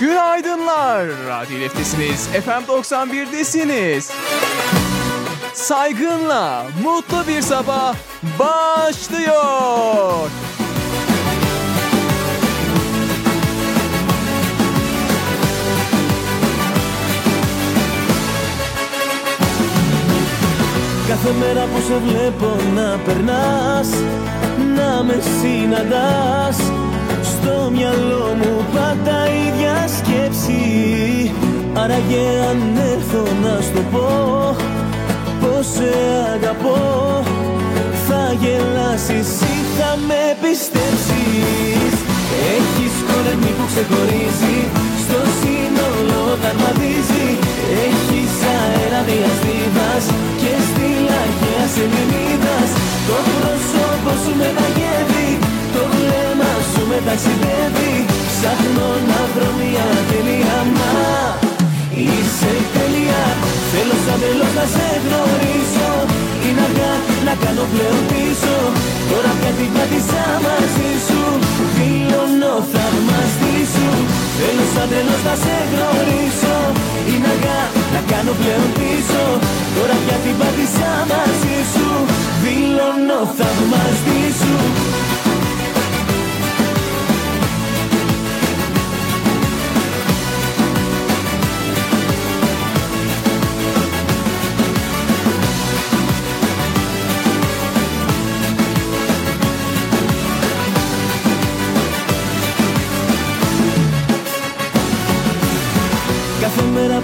Günaydınlar. Radyo Leftesiniz. FM 91'desiniz. Saygınla mutlu bir sabah başlıyor. Κάθε μέρα που σε βλέπω να περνάς Να με συναντάς Στο μυαλό μου πάντα ίδια σκέψη. Άραγε αν έρθω να σου πω Πως σε αγαπώ. Θα γελάσεις ή θα με πιστέψεις. Έχεις κορμί που ξεχωρίζει Στο σύνολο όταν μαδίζει Έχεις αέρα μιας δίδας Και στη λαχαία σεληνίδας Το πρόσωπο σου μεταγεύει Το βλέμμα σου μεταξιδεύει Ψάχνω να βρω μια τελεία Μα είσαι τέλεια. Θέλω σαν τέλος να σε γνωρίσω. Είναι αργά να κάνω πλέον πίσω. Τώρα πια την πάτησα μαζί σου Δηλώνω θαυμαστή σου. Θέλω σαν τέλος να σε γνωρίσω. Είναι αργά να κάνω πλέον πίσω. Τώρα πια την πάτησα μαζί σου Δηλώνω θαυμαστή σου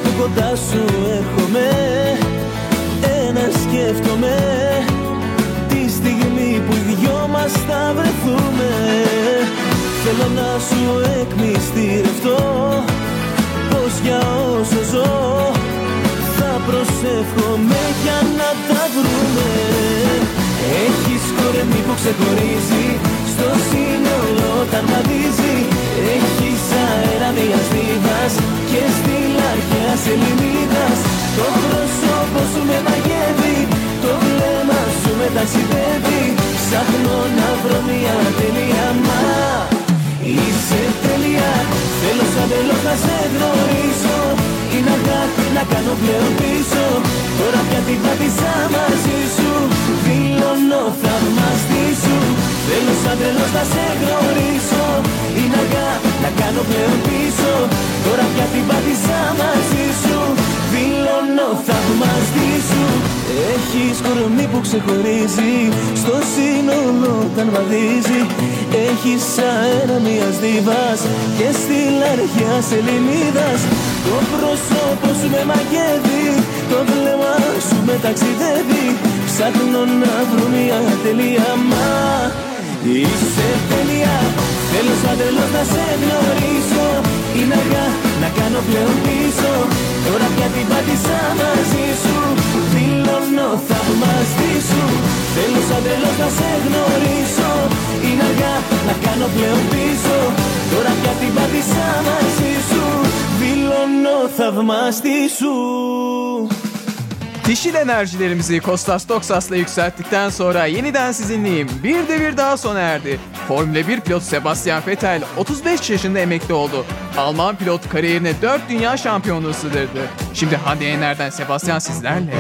που κοντά σου έρχομαι. Ένα σκέφτομαι Τη στιγμή που οι δυο μας θα βρεθούμε. Θέλω να σου εκμυστηρευτώ Πως για όσο ζω Θα προσεύχομαι για να τα βρούμε. Έχεις κορμί που ξεχωρίζει Στο σύνολο όταν μαδίζει Έχεις αέρα μιας δίδας Και στη λαρχαία σεληνίδας Το πρόσωπο σου με μαγεύει Το βλέμμα σου με ταξιδεύει Ψάχνω να βρω μια τελεία Μα είσαι τέλεια. Θέλω σαν τέλος να σε γνωρίσω Είναι αργά να κάνω πλέον πίσω. Τώρα πια την πάτησα μαζί σου. Δηλώνω θαυμαστή σου. Θέλω σαν τέλος να σε γνωρίσω Είναι αργά να κάνω πλέον πίσω. Τώρα πια την πάτησα μαζί σου. Δηλώνω θαυμαστή σου. Έχεις κορμί που ξεχωρίζει. Στο σύνολο όταν βαδίζει. Έχεις αέρα μιας δίβας. Και στη λαρχιά σεληνίδας Το πρόσωπο σου με μαγεύει. Το βλέμμα σου με ταξιδεύει. Ψάχνω να βρω μια τελεία. Μα είσαι τέλεια Θέλω σαν τέλος να σε γνωρίσω. Είναι αργά να κάνω πλέον πίσω. Τώρα πια την πάτησα μαζί σου. Δηλώνω θαυμαστή σου. Θέλω σαν τέλος να σε γνωρίσω. Είναι αργά να κάνω πλέον πίσω. Τώρα πια την πάτησα μαζί σου. Δηλώνω θαυμαστή σου Dişil enerjilerimizi Kostas Doksas'la yükselttikten sonra yeniden sizinleyim. Bir devir daha sona erdi. Formula 1 pilot Sebastian Vettel 35 yaşında emekli oldu. Alman pilot kariyerine 4 dünya şampiyonluğu sığdırdı. Şimdi Hande Yener'den Sebastian sizlerle.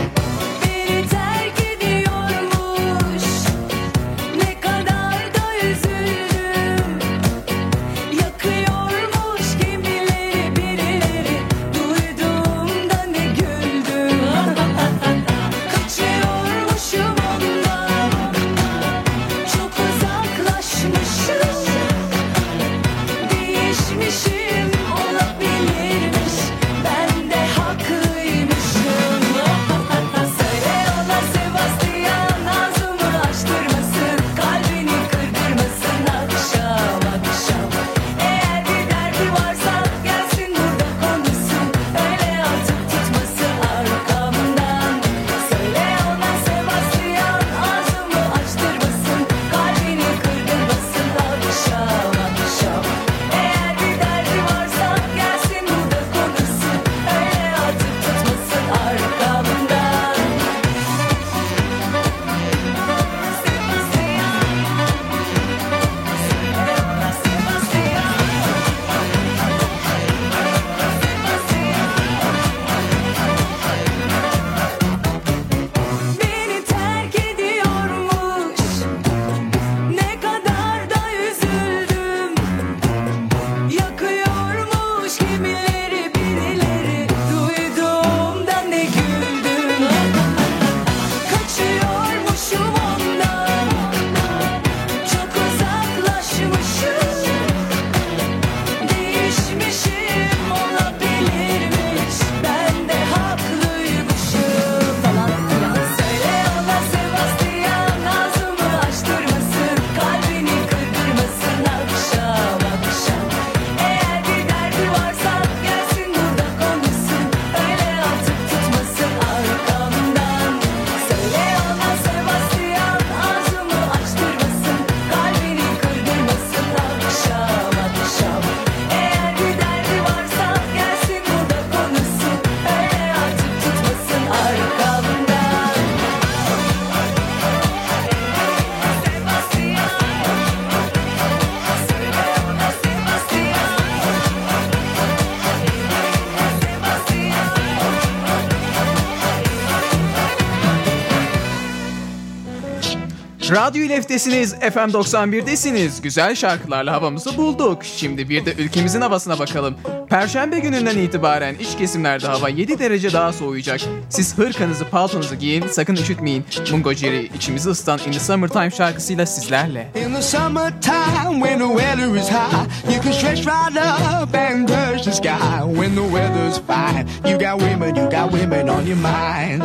Radyo ileftesiniz, FM 91'desiniz. Güzel şarkılarla havamızı bulduk. Şimdi bir de ülkemizin havasına bakalım. Perşembe gününden itibaren iç kesimlerde hava 7 derece daha soğuyacak. Siz hırkanızı, paltonuzu giyin, sakın üşütmeyin. Mungo Jerry içimizi ısıtan In the Summertime şarkısıyla sizlerle. In the summertime when the weather is high, you can stretch right up and touch the sky. When the weather's fine, you got women, you got women on your mind.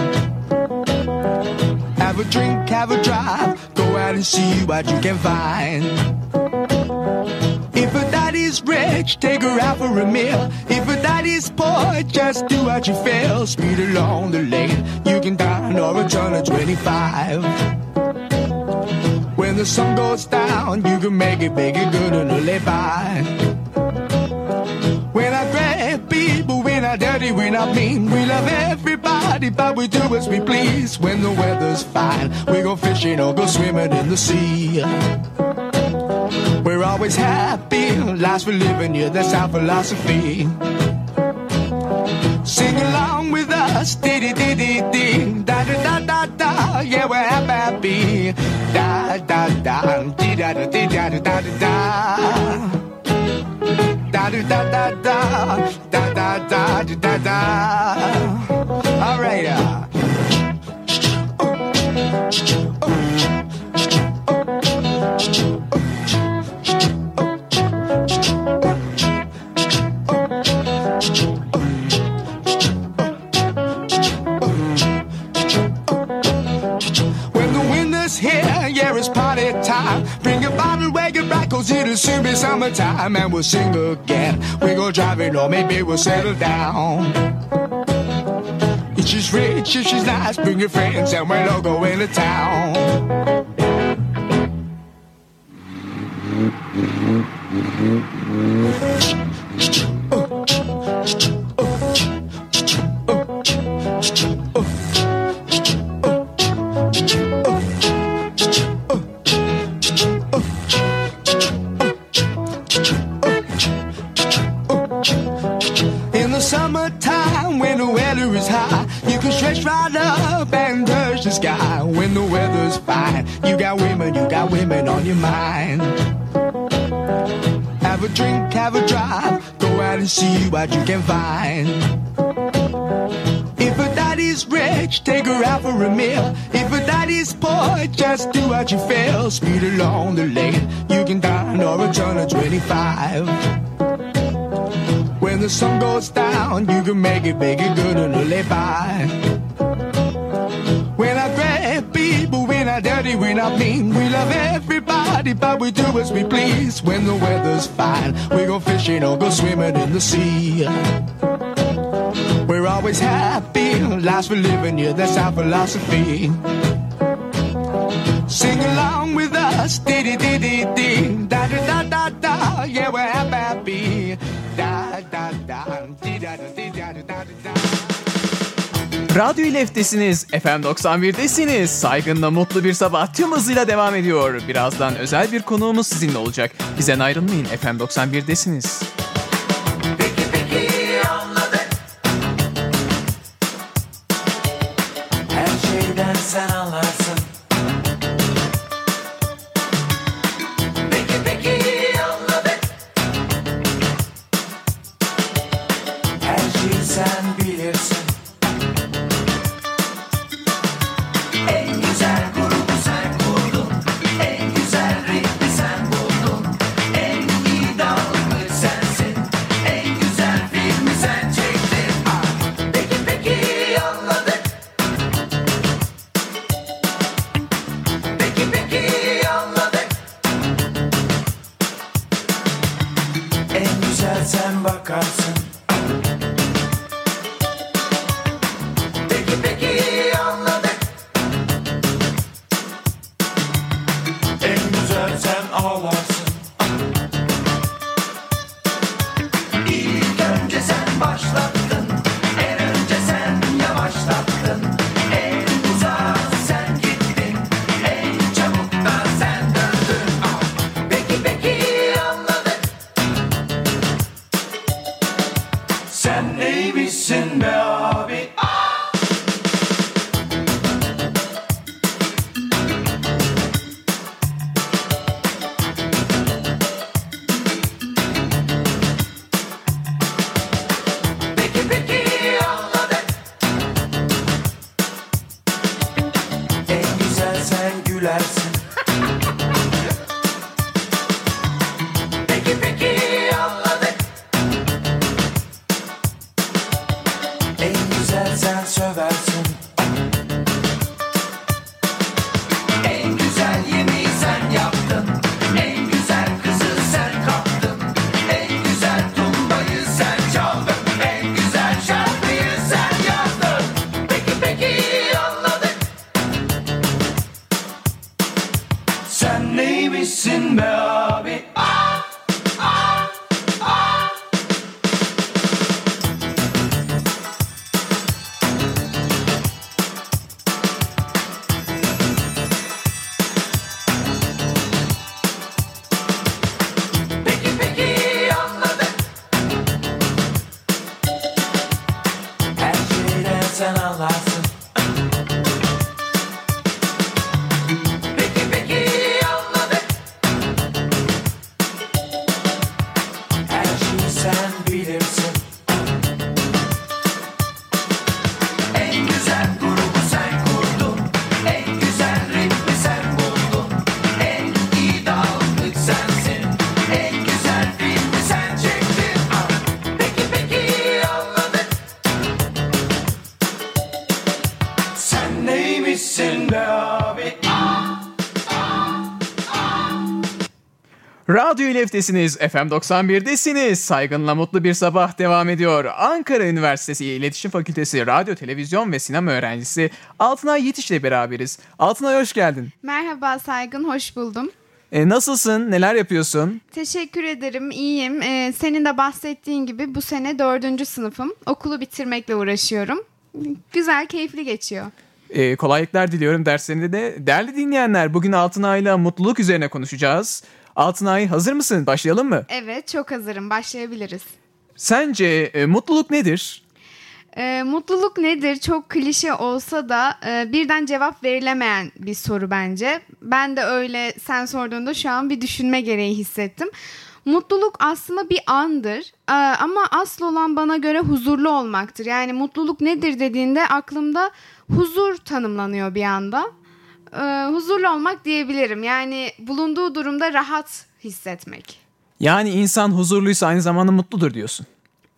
Have a drink, have a drive, go out and see what you can find. If a daddy's rich, take her out for a meal. If a daddy's poor, just do what you feel. Speed along the lane, you can dine or a turn of 25. When the sun goes down, you can make it big and good and live by. When I not dirty, we're not mean. We love everybody, but we do as we please. When the weather's fine, we go fishing or go swimming in the sea. We're always happy, life's for living, yeah, that's our philosophy. Sing along with us, dee dee dee dee da da da da da, yeah, we're happy, da da da, dee da da dee da da da da do da da da da da da do da da. All right. Uh. Here, yeah, it's party time. Bring your bottle, wear your right, cause it'll soon summertime, and we'll sing again. We go driving, or maybe we'll settle down. If she's rich, if she's nice, bring your friends, and we'll all go into town. Have a drive, go out and see what you can find. If a daddy's rich, take her out for a meal. If a daddy's poor, just do what you feel. Speed along the lane, you can dine or a turn of 25. When the sun goes down, you can make it big and good and live by. When I grab people, we're not dirty, we're not mean. We love everybody, but we do as we please. When the weather's fine, we go fishing or go swimming in the sea. We're always happy, life's for living, yeah, that's our philosophy. Sing along with us, dee dee dee dee dee, da da da da da, yeah, we're happy, da Radyo ileftesiniz, FM 91'desiniz. Saygınla mutlu bir sabah tüm hızıyla devam ediyor. Birazdan özel bir konuğumuz sizinle olacak. Bizden ayrılmayın, FM 91'desiniz. Radyo İlef'tesiniz, FM 91'desiniz. Saygınla mutlu bir sabah devam ediyor. Ankara Üniversitesi İletişim Fakültesi Radyo, Televizyon ve Sinema öğrencisi Altınay Yetiş ile beraberiz. Altınay hoş geldin. Merhaba Saygın, hoş buldum. E, nasılsın, neler yapıyorsun? Teşekkür ederim, iyiyim. Ee, senin de bahsettiğin gibi bu sene dördüncü sınıfım. Okulu bitirmekle uğraşıyorum. Güzel, keyifli geçiyor. E, kolaylıklar diliyorum derslerinde de. Değerli dinleyenler, bugün Altınay'la mutluluk üzerine konuşacağız. Altınay hazır mısın? Başlayalım mı? Evet, çok hazırım. Başlayabiliriz. Sence e, mutluluk nedir? Ee, mutluluk nedir? Çok klişe olsa da e, birden cevap verilemeyen bir soru bence. Ben de öyle sen sorduğunda şu an bir düşünme gereği hissettim. Mutluluk aslında bir andır Ee, ama asıl olan bana göre huzurlu olmaktır. Yani mutluluk nedir dediğinde aklımda huzur tanımlanıyor bir anda. Ee, huzurlu olmak diyebilirim. Yani bulunduğu durumda rahat hissetmek. Yani insan huzurluysa aynı zamanda mutludur diyorsun.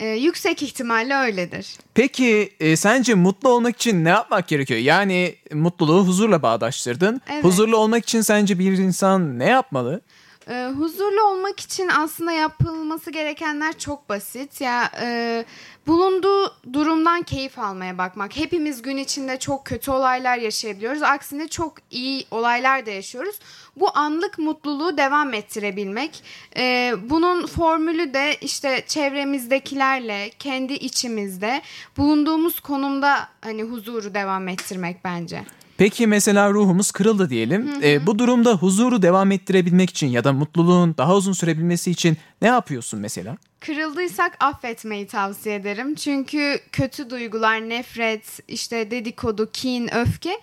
Ee, yüksek ihtimalle öyledir. Peki e, sence mutlu olmak için ne yapmak gerekiyor? Yani mutluluğu huzurla bağdaştırdın. Evet. Huzurlu olmak için sence bir insan ne yapmalı? Ee, huzurlu olmak için aslında yapılması gerekenler çok basit. Ya e, bulunduğu durumdan keyif almaya bakmak. Hepimiz gün içinde çok kötü olaylar yaşayabiliyoruz. Aksine çok iyi olaylar da yaşıyoruz. Bu anlık mutluluğu devam ettirebilmek. Ee, bunun formülü de işte çevremizdekilerle, kendi içimizde, bulunduğumuz konumda hani huzuru devam ettirmek bence. Peki mesela ruhumuz kırıldı diyelim. E, bu durumda huzuru devam ettirebilmek için ya da mutluluğun daha uzun sürebilmesi için ne yapıyorsun mesela? Kırıldıysak affetmeyi tavsiye ederim. Çünkü kötü duygular, nefret, işte dedikodu, kin, öfke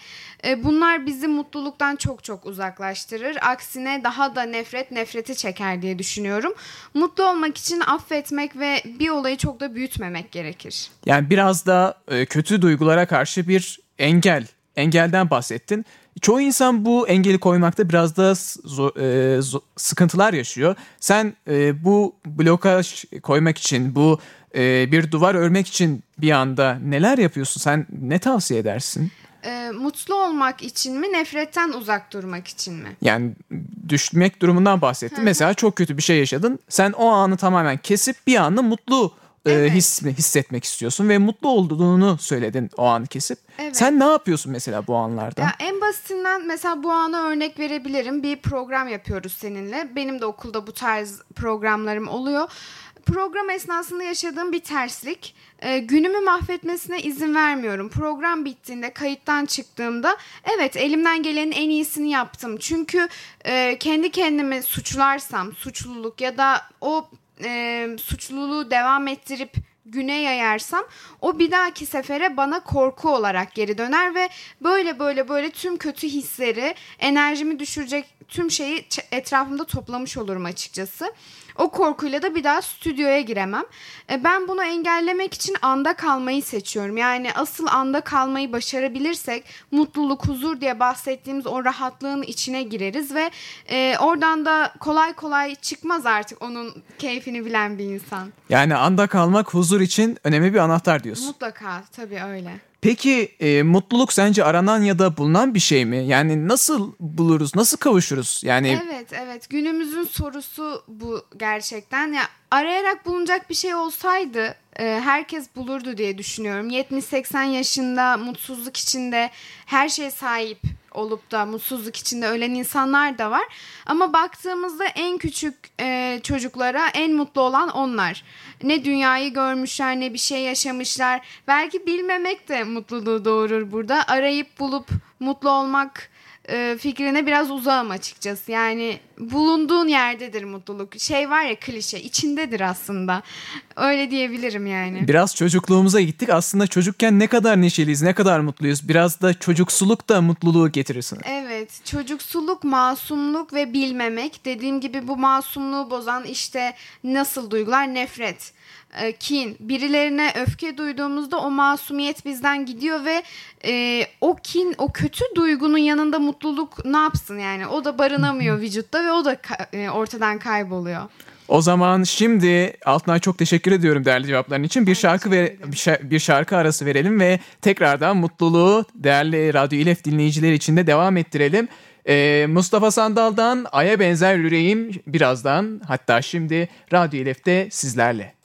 e, bunlar bizi mutluluktan çok çok uzaklaştırır. Aksine daha da nefret nefreti çeker diye düşünüyorum. Mutlu olmak için affetmek ve bir olayı çok da büyütmemek gerekir. Yani biraz da e, kötü duygulara karşı bir engel, engelden bahsettin. Çoğu insan bu engeli koymakta biraz da s- zo- e, zo- sıkıntılar yaşıyor. Sen e, bu blokaj koymak için, bu e, bir duvar örmek için bir anda neler yapıyorsun? Sen ne tavsiye edersin? E, mutlu olmak için mi, nefretten uzak durmak için mi? Yani düşmek durumundan bahsettin. Mesela çok kötü bir şey yaşadın. Sen o anı tamamen kesip bir anda mutlu e, Evet. his, hissetmek istiyorsun ve mutlu olduğunu söyledin o anı kesip. Evet. Sen ne yapıyorsun mesela bu anlarda? Ya en basitinden mesela bu ana örnek verebilirim. Bir program yapıyoruz seninle. Benim de okulda bu tarz programlarım oluyor. Program esnasında yaşadığım bir terslik. e, günümü mahvetmesine izin vermiyorum. Program bittiğinde kayıttan çıktığımda evet elimden gelenin en iyisini yaptım. Çünkü e, kendi kendimi suçlarsam suçluluk ya da o e, suçluluğu devam ettirip güne yayarsam o bir dahaki sefere bana korku olarak geri döner ve böyle böyle böyle tüm kötü hisleri, enerjimi düşürecek tüm şeyi etrafımda toplamış olurum açıkçası. O korkuyla da bir daha stüdyoya giremem. E, Ben bunu engellemek için anda kalmayı seçiyorum. Yani asıl anda kalmayı başarabilirsek mutluluk, huzur diye bahsettiğimiz o rahatlığın içine gireriz ve e, oradan da kolay kolay çıkmaz artık onun keyfini bilen bir insan. Yani anda kalmak huzur için önemli bir anahtar diyorsun. Mutlaka tabii öyle. Peki e, mutluluk sence aranan ya da bulunan bir şey mi? Yani nasıl buluruz, nasıl kavuşuruz? Yani Evet evet günümüzün sorusu bu gerçekten. Ya arayarak bulunacak bir şey olsaydı e, herkes bulurdu diye düşünüyorum. 70-80 yaşında mutsuzluk içinde her şeye sahip olup da mutsuzluk içinde ölen insanlar da var. Ama baktığımızda en küçük e, çocuklara en mutlu olan onlar. Ne dünyayı görmüşler ne bir şey yaşamışlar. Belki bilmemek de mutluluğu doğurur burada. Arayıp bulup mutlu olmak e, fikrine biraz uzağım açıkçası. Yani bulunduğun yerdedir mutluluk. Şey var ya klişe içindedir aslında. Öyle diyebilirim yani. biraz çocukluğumuza gittik. Aslında çocukken ne kadar neşeliyiz, ne kadar mutluyuz. Biraz da çocuksuluk da mutluluğu getirir sana. Evet çocuksuluk, masumluk ve bilmemek. Dediğim gibi bu masumluğu bozan işte nasıl duygular? Nefret, e, kin. Birilerine öfke duyduğumuzda o masumiyet bizden gidiyor ve e, o kin, o kötü duygunun yanında mutluluk ne yapsın yani? O da barınamıyor vücutta ve o da ka- e, ortadan kayboluyor. O zaman şimdi Altınay çok teşekkür ediyorum değerli cevapların için. Bir şarkı ve bir şa- bir şarkı arası verelim ve tekrardan mutluluğu değerli Radyo İlef dinleyicileri için de devam ettirelim. Ee, Mustafa Sandal'dan Ay'a benzer yüreğim birazdan hatta şimdi Radyo Elif'te sizlerle.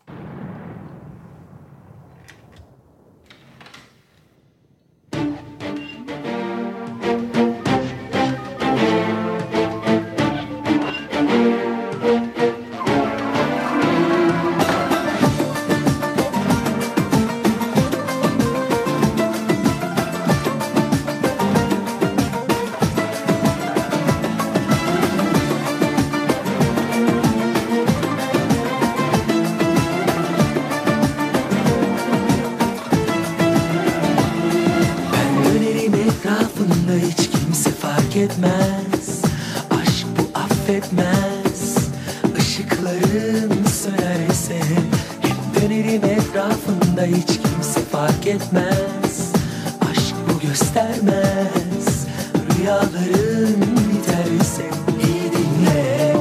Etrafında hiç kimse fark etmez. Aşk bu göstermez. Rüyaların biterse iyi dinle.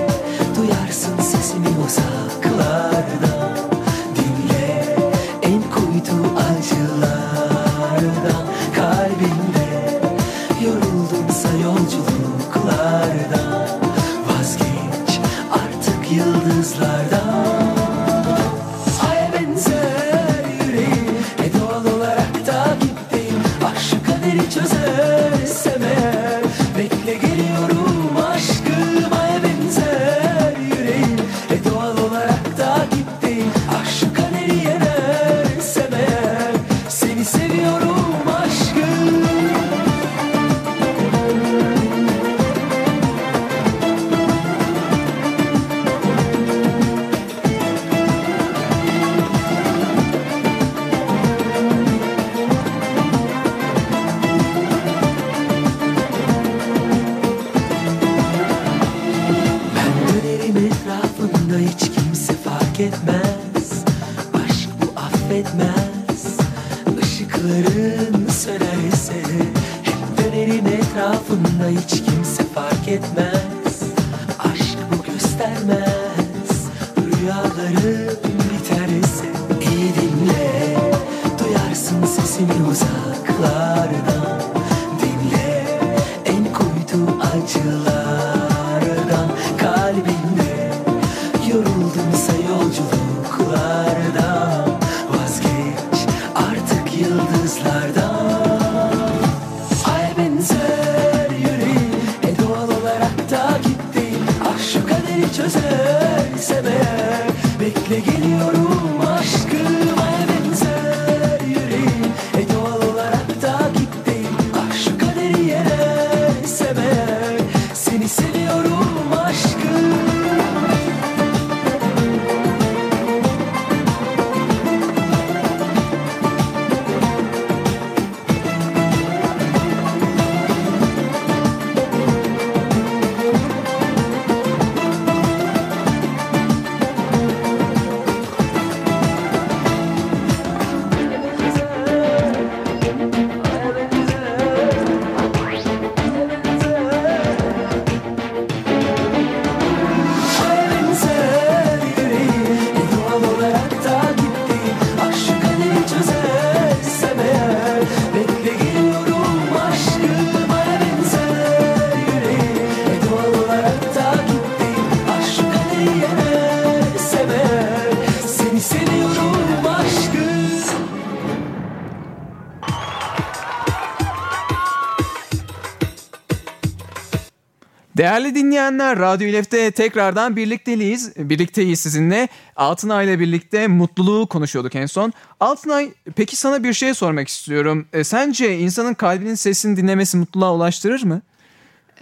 Duyarsın sesimi uzaklardan Değerli dinleyenler, Radyo İlef'te tekrardan birlikteyiz. Birlikteyiz sizinle. Altınay ile birlikte mutluluğu konuşuyorduk en son. Altınay, peki sana bir şey sormak istiyorum. E, sence insanın kalbinin sesini dinlemesi mutluluğa ulaştırır mı?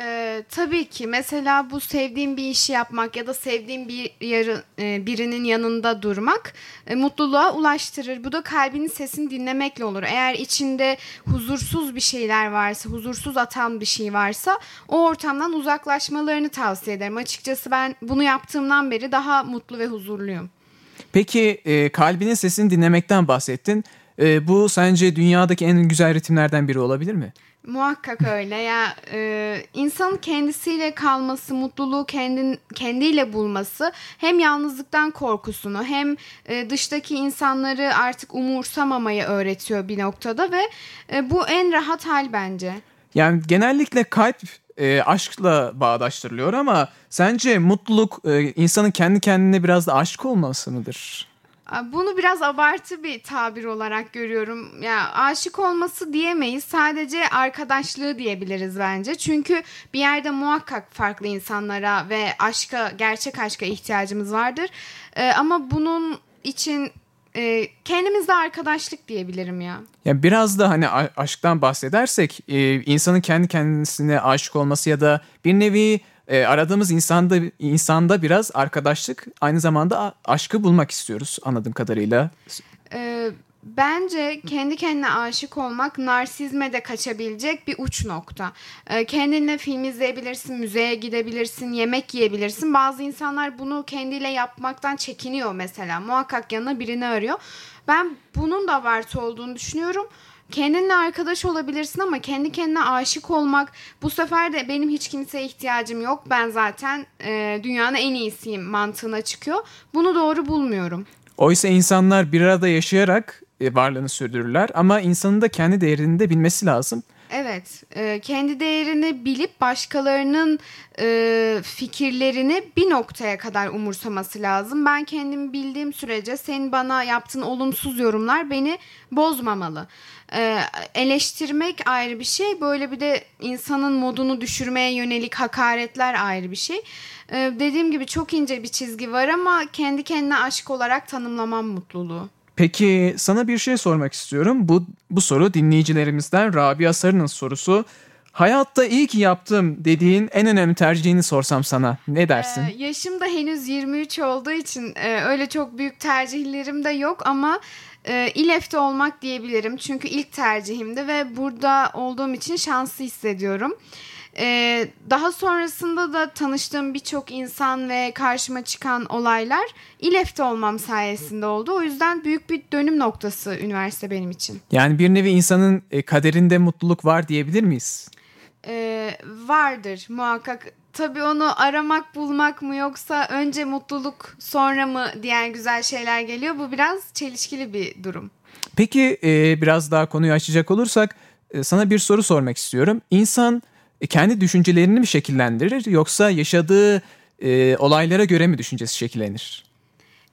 Ee, tabii ki mesela bu sevdiğim bir işi yapmak ya da sevdiğim bir yarı, e, birinin yanında durmak e, mutluluğa ulaştırır. Bu da kalbinin sesini dinlemekle olur. Eğer içinde huzursuz bir şeyler varsa, huzursuz atan bir şey varsa o ortamdan uzaklaşmalarını tavsiye ederim. Açıkçası ben bunu yaptığımdan beri daha mutlu ve huzurluyum. Peki e, kalbinin sesini dinlemekten bahsettin. E, bu sence dünyadaki en güzel ritimlerden biri olabilir mi? Muhakkak öyle ya e, insanın kendisiyle kalması mutluluğu kendin kendiyle bulması hem yalnızlıktan korkusunu hem e, dıştaki insanları artık umursamamayı öğretiyor bir noktada ve e, bu en rahat hal bence. Yani genellikle kalp e, aşkla bağdaştırılıyor ama sence mutluluk e, insanın kendi kendine biraz da aşık olması mıdır? Bunu biraz abartı bir tabir olarak görüyorum. Ya aşık olması diyemeyiz. Sadece arkadaşlığı diyebiliriz bence. Çünkü bir yerde muhakkak farklı insanlara ve aşka, gerçek aşka ihtiyacımız vardır. Ee, ama bunun için e, kendimizde arkadaşlık diyebilirim ya. Yani biraz da hani aşktan bahsedersek e, insanın kendi kendisine aşık olması ya da bir nevi e, aradığımız insanda insanda biraz arkadaşlık aynı zamanda aşkı bulmak istiyoruz anladığım kadarıyla. Ee, bence kendi kendine aşık olmak narsizme de kaçabilecek bir uç nokta. Ee, kendinle film izleyebilirsin, müzeye gidebilirsin, yemek yiyebilirsin. Bazı insanlar bunu kendiyle yapmaktan çekiniyor mesela. Muhakkak yanına birini arıyor. Ben bunun da abartı olduğunu düşünüyorum. Kendinle arkadaş olabilirsin ama kendi kendine aşık olmak bu sefer de benim hiç kimseye ihtiyacım yok. Ben zaten e, dünyanın en iyisiyim mantığına çıkıyor. Bunu doğru bulmuyorum. Oysa insanlar bir arada yaşayarak e, varlığını sürdürürler ama insanın da kendi değerini de bilmesi lazım. Evet, e, kendi değerini bilip başkalarının e, fikirlerini bir noktaya kadar umursaması lazım. Ben kendimi bildiğim sürece senin bana yaptığın olumsuz yorumlar beni bozmamalı. E, eleştirmek ayrı bir şey, böyle bir de insanın modunu düşürmeye yönelik hakaretler ayrı bir şey. E, dediğim gibi çok ince bir çizgi var ama kendi kendine aşk olarak tanımlamam mutluluğu. Peki sana bir şey sormak istiyorum. Bu bu soru dinleyicilerimizden Rabia Sarı'nın sorusu. Hayatta iyi ki yaptım dediğin en önemli tercihini sorsam sana ne dersin? Ee, yaşım da henüz 23 olduğu için e, öyle çok büyük tercihlerim de yok ama e, İLEF'te olmak diyebilirim. Çünkü ilk tercihimdi ve burada olduğum için şanslı hissediyorum. Ee, daha sonrasında da tanıştığım birçok insan ve karşıma çıkan olaylar İLEF'te olmam sayesinde oldu. O yüzden büyük bir dönüm noktası üniversite benim için. Yani bir nevi insanın e, kaderinde mutluluk var diyebilir miyiz? Ee, vardır muhakkak. Tabii onu aramak bulmak mı yoksa önce mutluluk sonra mı diğer güzel şeyler geliyor. Bu biraz çelişkili bir durum. Peki e, biraz daha konuyu açacak olursak e, sana bir soru sormak istiyorum. İnsan kendi düşüncelerini mi şekillendirir yoksa yaşadığı e, olaylara göre mi düşüncesi şekillenir?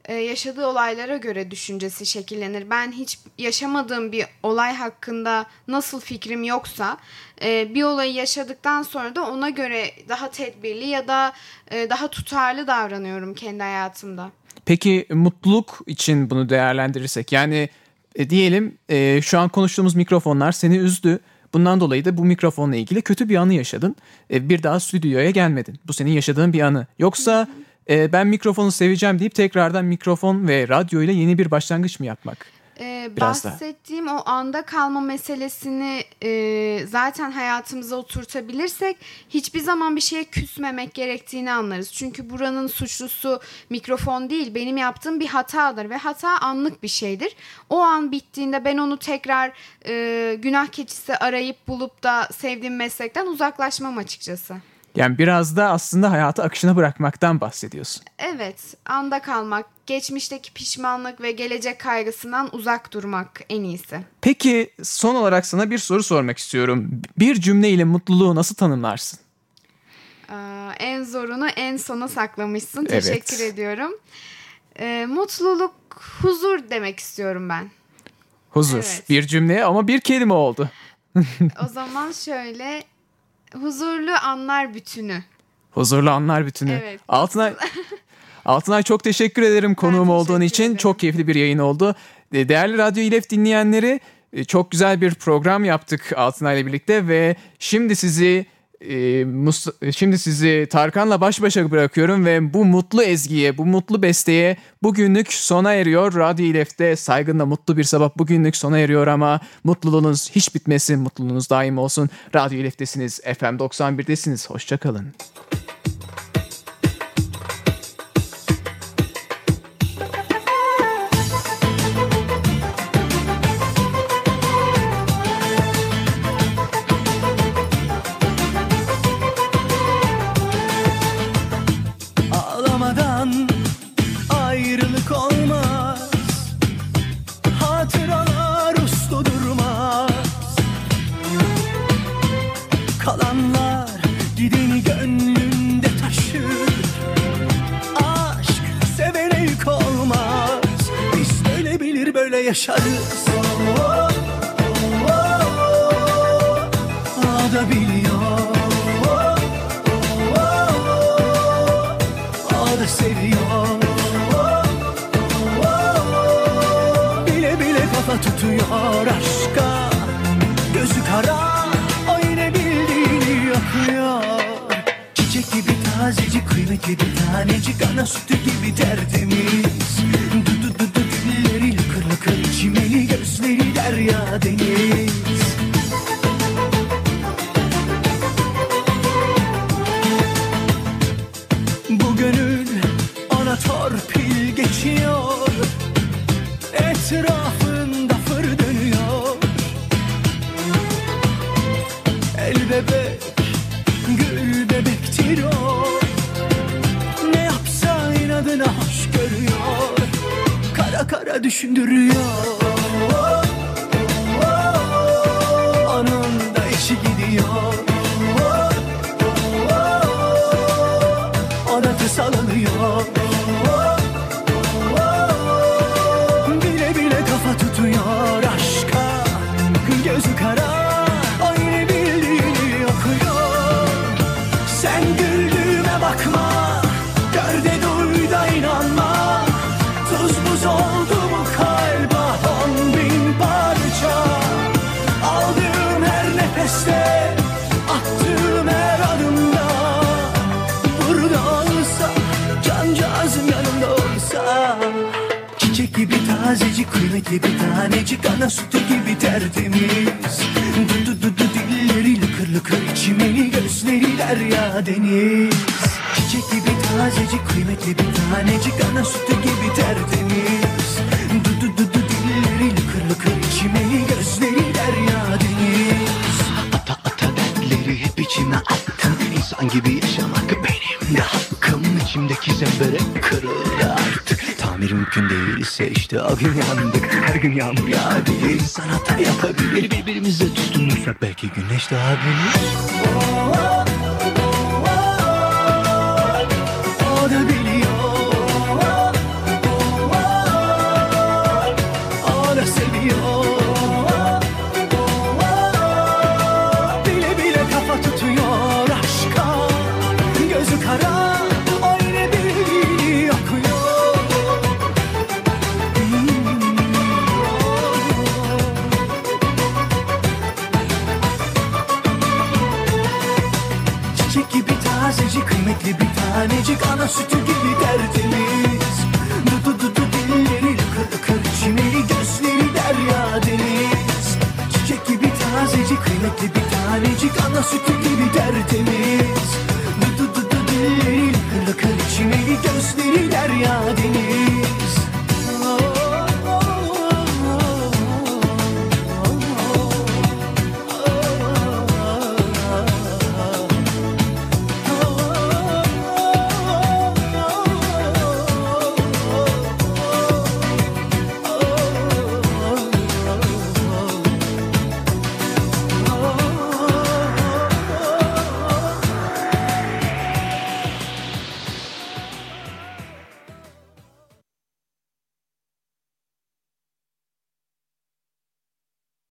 Ee, yaşadığı olaylara göre düşüncesi şekillenir. Ben hiç yaşamadığım bir olay hakkında nasıl fikrim yoksa e, bir olayı yaşadıktan sonra da ona göre daha tedbirli ya da e, daha tutarlı davranıyorum kendi hayatımda. Peki mutluluk için bunu değerlendirirsek yani e, diyelim e, şu an konuştuğumuz mikrofonlar seni üzdü. Bundan dolayı da bu mikrofonla ilgili kötü bir anı yaşadın. E, bir daha stüdyoya gelmedin. Bu senin yaşadığın bir anı. Yoksa e, ben mikrofonu seveceğim deyip tekrardan mikrofon ve radyo ile yeni bir başlangıç mı yapmak? Ee, Biraz daha. bahsettiğim o anda kalma meselesini e, zaten hayatımıza oturtabilirsek hiçbir zaman bir şeye küsmemek gerektiğini anlarız. Çünkü buranın suçlusu mikrofon değil benim yaptığım bir hatadır ve hata anlık bir şeydir. O an bittiğinde ben onu tekrar e, günah keçisi arayıp bulup da sevdiğim meslekten uzaklaşmam açıkçası. Yani biraz da aslında hayatı akışına bırakmaktan bahsediyorsun. Evet, anda kalmak, geçmişteki pişmanlık ve gelecek kaygısından uzak durmak en iyisi. Peki son olarak sana bir soru sormak istiyorum. Bir cümleyle mutluluğu nasıl tanımlarsın? Aa, en zorunu en sona saklamışsın. Evet. Teşekkür ediyorum. Ee, mutluluk, huzur demek istiyorum ben. Huzur. Evet. Bir cümle ama bir kelime oldu. O zaman şöyle, huzurlu anlar bütünü. Huzurlu anlar bütünü. Evet. Altınay, Altınay çok teşekkür ederim konuğum olduğun için. ederim. Çok keyifli bir yayın oldu. E, Değerli Radyo İlef dinleyenleri e, çok güzel bir program yaptık Altınay'la birlikte ve şimdi sizi e, Mus- şimdi sizi Tarkan'la baş başa bırakıyorum ve bu mutlu ezgiye, bu mutlu besteye bugünlük sona eriyor. Radyo İlef'te saygınla mutlu bir sabah bugünlük sona eriyor ama mutluluğunuz hiç bitmesin, mutluluğunuz daim olsun. Radyo İlef'tesiniz, FM 91'desiniz. Hoşçakalın. Ağlamadan yaşarız Oh, biliyor Oh, seviyor. Bile bile kafa tutuyor aşka Gözü kara o yine bildiğini yapıyor Çiçek gibi tazecik kıymetli bir tanecik Ana sütü gibi tertemiz Derya deniz tertemiz Du du du du dilleri lıkır lıkır içimeli Gözleri derya deniz. Çiçek gibi tazecik kıymetli bir tanecik Ana sütü gibi tertemiz. Du du du du dilleri lıkır lıkır içimeli Gözleri derya deniz. Ata ata dertleri hep içime attım İnsan gibi yaşamak benim de hakkım. İçimdeki zembere kırıldı Tamir mümkün değilse işte o gün yandık Her gün yağmur yağabilir İnsan hata yapabilir. Birbirimize tutunursak belki güneş doğabilir Oh, Renkli bir tanecik ana sütü gibi tertemiz. Dudu dudu dilleri lıkı lıkı Çimeli gözleri derya deniz. Çiçek gibi tazecik kıymetli bir tanecik ana sütü